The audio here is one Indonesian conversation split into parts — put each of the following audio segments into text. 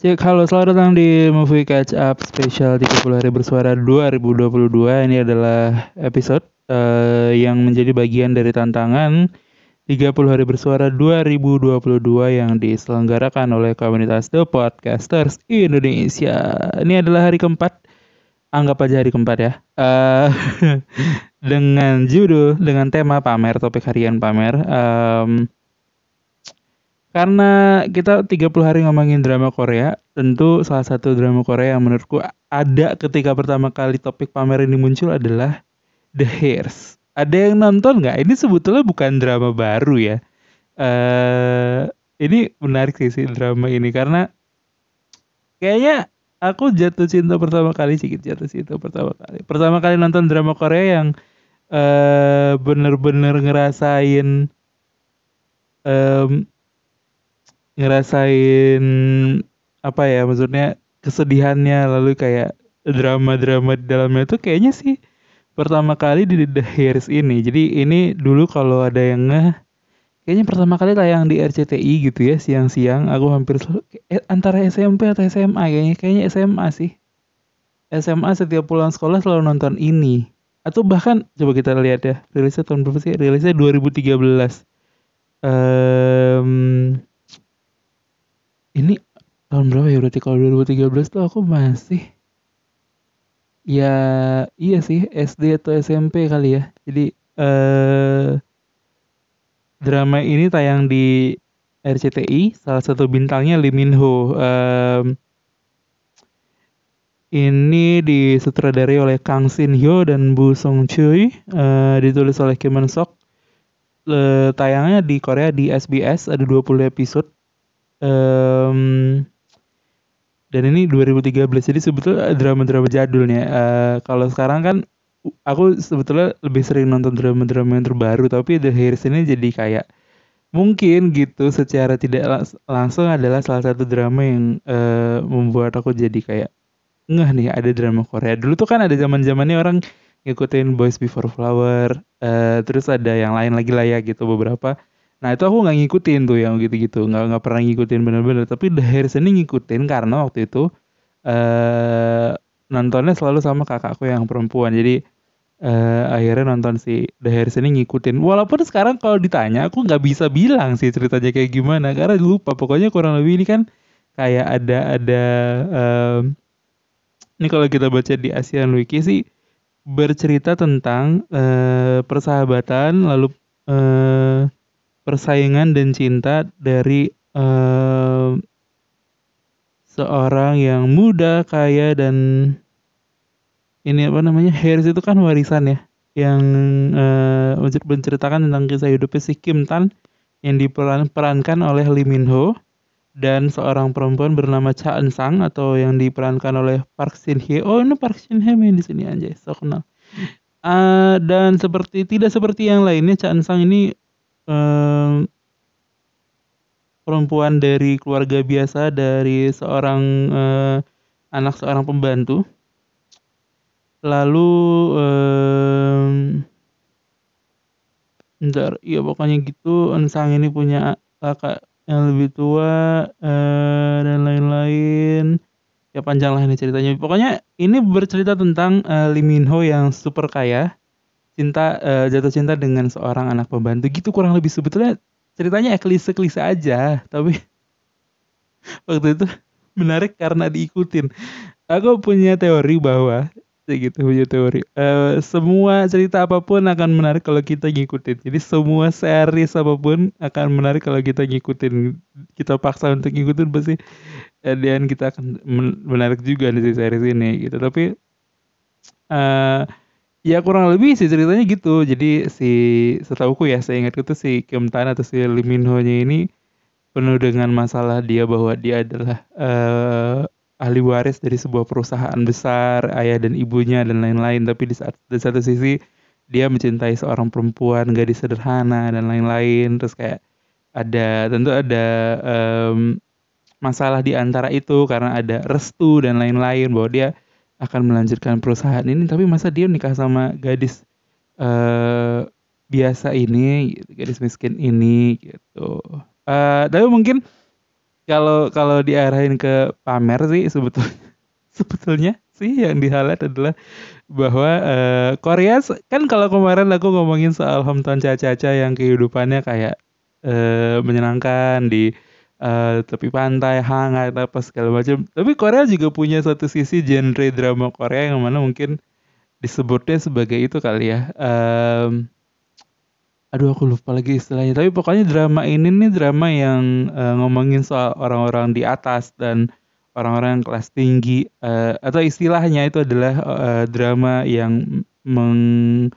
Cek, halo selamat datang di Movie Catch Up Spesial 30 Hari Bersuara 2022 Ini adalah episode uh, yang menjadi bagian dari tantangan 30 Hari Bersuara 2022 yang diselenggarakan oleh komunitas The Podcasters Indonesia. Ini adalah hari keempat, anggap aja hari keempat ya uh, Dengan judul, dengan tema pamer, topik harian pamer um, karena kita 30 hari ngomongin drama Korea, tentu salah satu drama Korea yang menurutku ada ketika pertama kali topik pamer ini muncul adalah The Hairs. Ada yang nonton nggak? Ini sebetulnya bukan drama baru ya. Uh, ini menarik sih, sih drama ini karena kayaknya aku jatuh cinta pertama kali sih jatuh cinta pertama kali. Pertama kali nonton drama Korea yang uh, bener-bener ngerasain um, ngerasain apa ya maksudnya kesedihannya lalu kayak drama-drama di dalamnya itu kayaknya sih pertama kali di The Hairs ini. Jadi ini dulu kalau ada yang nge kayaknya pertama kali tayang di RCTI gitu ya siang-siang aku hampir selalu eh, antara SMP atau SMA kayaknya kayaknya SMA sih. SMA setiap pulang sekolah selalu nonton ini. Atau bahkan coba kita lihat ya, rilisnya tahun berapa sih? Rilisnya 2013. Um, ini tahun berapa ya? Berarti kalau 2013 tuh aku masih ya iya sih SD atau SMP kali ya. Jadi eh drama ini tayang di RCTI salah satu bintangnya Lee Min Ho. Um, ini disutradari oleh Kang Shin Hyo dan Bu Song Choi uh, ditulis oleh Kim Eun Sok uh, tayangnya di Korea di SBS ada 20 episode um, dan ini 2013 jadi sebetulnya drama-drama jadulnya uh, kalau sekarang kan aku sebetulnya lebih sering nonton drama-drama yang terbaru tapi The Hairs ini jadi kayak mungkin gitu secara tidak langsung adalah salah satu drama yang uh, membuat aku jadi kayak ngeh nih ada drama Korea. Dulu tuh kan ada zaman zamannya orang ngikutin Boys Before Flower uh, terus ada yang lain lagi lah ya gitu beberapa Nah itu aku nggak ngikutin tuh yang gitu-gitu, nggak nggak pernah ngikutin bener-bener. Tapi The Hairs ini ngikutin karena waktu itu eh nontonnya selalu sama kakakku yang perempuan. Jadi eh akhirnya nonton si The Hairs ini ngikutin. Walaupun sekarang kalau ditanya aku nggak bisa bilang sih ceritanya kayak gimana karena lupa. Pokoknya kurang lebih ini kan kayak ada ada um, ini kalau kita baca di ASEAN Wiki sih bercerita tentang uh, persahabatan lalu uh, persaingan dan cinta dari uh, seorang yang muda, kaya dan ini apa namanya Harris itu kan warisan ya yang uh, menceritakan tentang kisah hidupnya si Kim Tan yang diperankan oleh Lee Min Ho dan seorang perempuan bernama Cha Eun Sang atau yang diperankan oleh Park Shin Hye. Oh ini Park Shin Hye main di sini aja, so kenal. Uh, dan seperti tidak seperti yang lainnya Cha Eun Sang ini um, perempuan dari keluarga biasa dari seorang uh, anak seorang pembantu. Lalu um, bentar, iya pokoknya gitu Ensang ini punya kakak yang lebih tua uh, dan lain-lain. Ya panjang lah ini ceritanya. Pokoknya ini bercerita tentang uh, Lee Min Ho yang super kaya cinta uh, jatuh cinta dengan seorang anak pembantu gitu kurang lebih. Sebetulnya ceritanya klise klise aja tapi waktu itu menarik karena diikutin. Aku punya teori bahwa gitu punya teori uh, semua cerita apa pun akan menarik kalau kita ngikutin. Jadi semua series apa pun akan menarik kalau kita ngikutin. Kita paksa untuk ngikutin pasti dan kita akan menarik juga di series ini gitu. Tapi uh, Ya kurang lebih sih ceritanya gitu. Jadi si setahuku ya, saya ingat itu si Kim Tan atau si Lee Min Ho-nya ini penuh dengan masalah dia bahwa dia adalah uh, ahli waris dari sebuah perusahaan besar, ayah dan ibunya dan lain-lain. Tapi di saat di satu sisi dia mencintai seorang perempuan gadis sederhana dan lain-lain. Terus kayak ada tentu ada um, masalah di antara itu karena ada restu dan lain-lain bahwa dia akan melanjutkan perusahaan ini tapi masa dia nikah sama gadis uh, biasa ini gitu, gadis miskin ini gitu. Uh, tapi mungkin kalau kalau diarahin ke pamer sih sebetulnya sebetulnya sih yang di adalah bahwa uh, Korea kan kalau kemarin aku ngomongin soal hometown Caca-Caca yang kehidupannya kayak uh, menyenangkan di uh, tepi pantai hangat apa segala macam. Tapi Korea juga punya satu sisi genre drama Korea yang mana mungkin disebutnya sebagai itu kali ya. Um, aduh aku lupa lagi istilahnya. Tapi pokoknya drama ini nih drama yang uh, ngomongin soal orang-orang di atas dan orang-orang kelas tinggi. Uh, atau istilahnya itu adalah uh, drama yang meng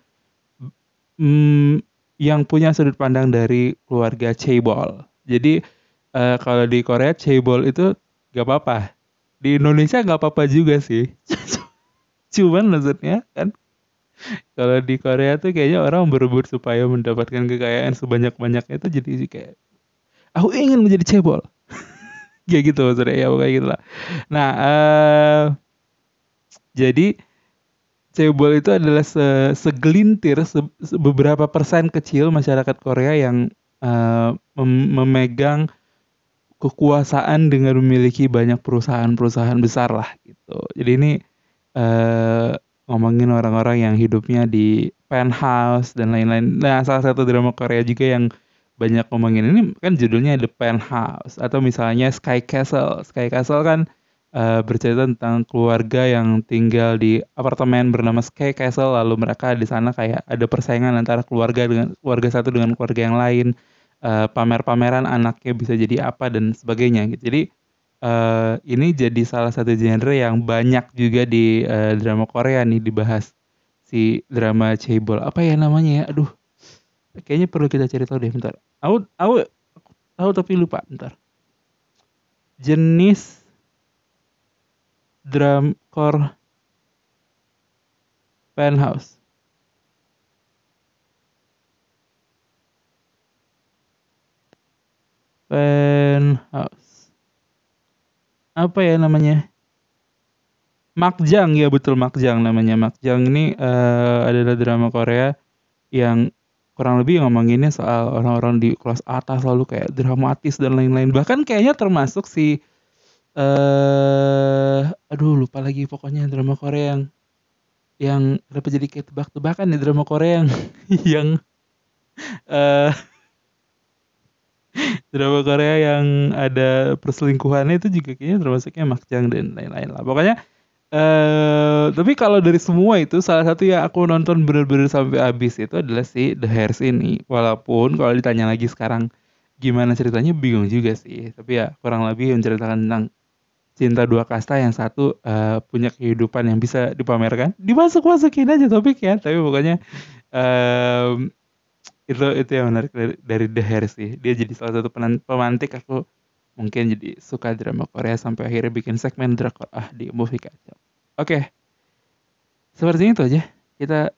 mm, yang punya sudut pandang dari keluarga cebol jadi uh, kalau di Korea cebol itu gak apa-apa. Di Indonesia gak apa-apa juga sih. Cuman maksudnya kan kalau di Korea tuh kayaknya orang berebut supaya mendapatkan kekayaan sebanyak-banyaknya itu jadi kayak aku ingin menjadi cebol. Kayak gitu maksudnya ya kayak gitu lah nah uh, jadi cebol itu adalah se segelintir se beberapa persen kecil masyarakat Korea yang uh, mem memegang kekuasaan dengan memiliki banyak perusahaan-perusahaan besar lah gitu jadi ini uh, ngomongin orang-orang yang hidupnya di penthouse dan lain-lain. Nah, salah satu drama Korea juga yang banyak ngomongin ini kan judulnya The Penthouse atau misalnya Sky Castle. Sky Castle kan uh, bercerita tentang keluarga yang tinggal di apartemen bernama Sky Castle lalu mereka di sana kayak ada persaingan antara keluarga dengan keluarga satu dengan keluarga yang lain. Uh, pamer-pameran anaknya bisa jadi apa dan sebagainya gitu. Jadi uh, ini jadi salah satu genre yang banyak juga di uh, drama Korea nih dibahas si drama Chaebol apa ya namanya ya? Aduh kayaknya perlu kita cari tahu deh bentar. Aku aku tahu tapi lupa bentar. Jenis drum core penthouse penthouse apa ya namanya? Makjang ya betul Makjang namanya. Makjang ini uh, adalah drama Korea yang kurang lebih ngomonginnya soal orang-orang di kelas atas lalu kayak dramatis dan lain-lain. Bahkan kayaknya termasuk si eh uh, aduh lupa lagi pokoknya drama Korea yang yang kenapa jadi kayak tebak-tebakan ya drama Korea yang yang uh, drama Korea yang ada perselingkuhannya itu juga kayaknya termasuknya Makjang dan lain-lain lah. Pokoknya Uh, tapi kalau dari semua itu salah satu yang aku nonton bener-bener sampai habis itu adalah si The Hairs ini. Walaupun kalau ditanya lagi sekarang gimana ceritanya bingung juga sih. Tapi ya kurang lebih menceritakan tentang cinta dua kasta yang satu uh, punya kehidupan yang bisa dipamerkan. Dimasuk-masukin aja topik ya. Tapi pokoknya uh, itu itu yang menarik dari, dari The Hair sih. Dia jadi salah satu pemantik aku mungkin jadi suka drama Korea sampai akhirnya bikin segmen drakor. Ah di movie kaca oke. Okay. seperti itu aja. Kita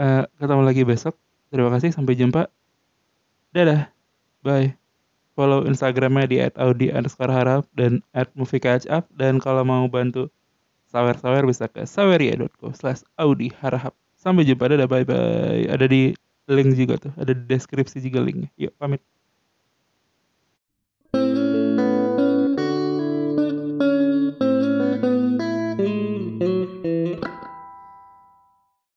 uh, ketemu lagi besok. Terima kasih. Sampai jumpa. Dadah. Bye. Follow instagramnya di @audi underscore harap dan at movie catch up dan kalau mau bantu sawer-sawer bisa ke saweria.co slash audi harap. Sampai jumpa. Dadah. Bye bye ada di link juga tuh. Ada deskripsi juga linknya. Yuk pamit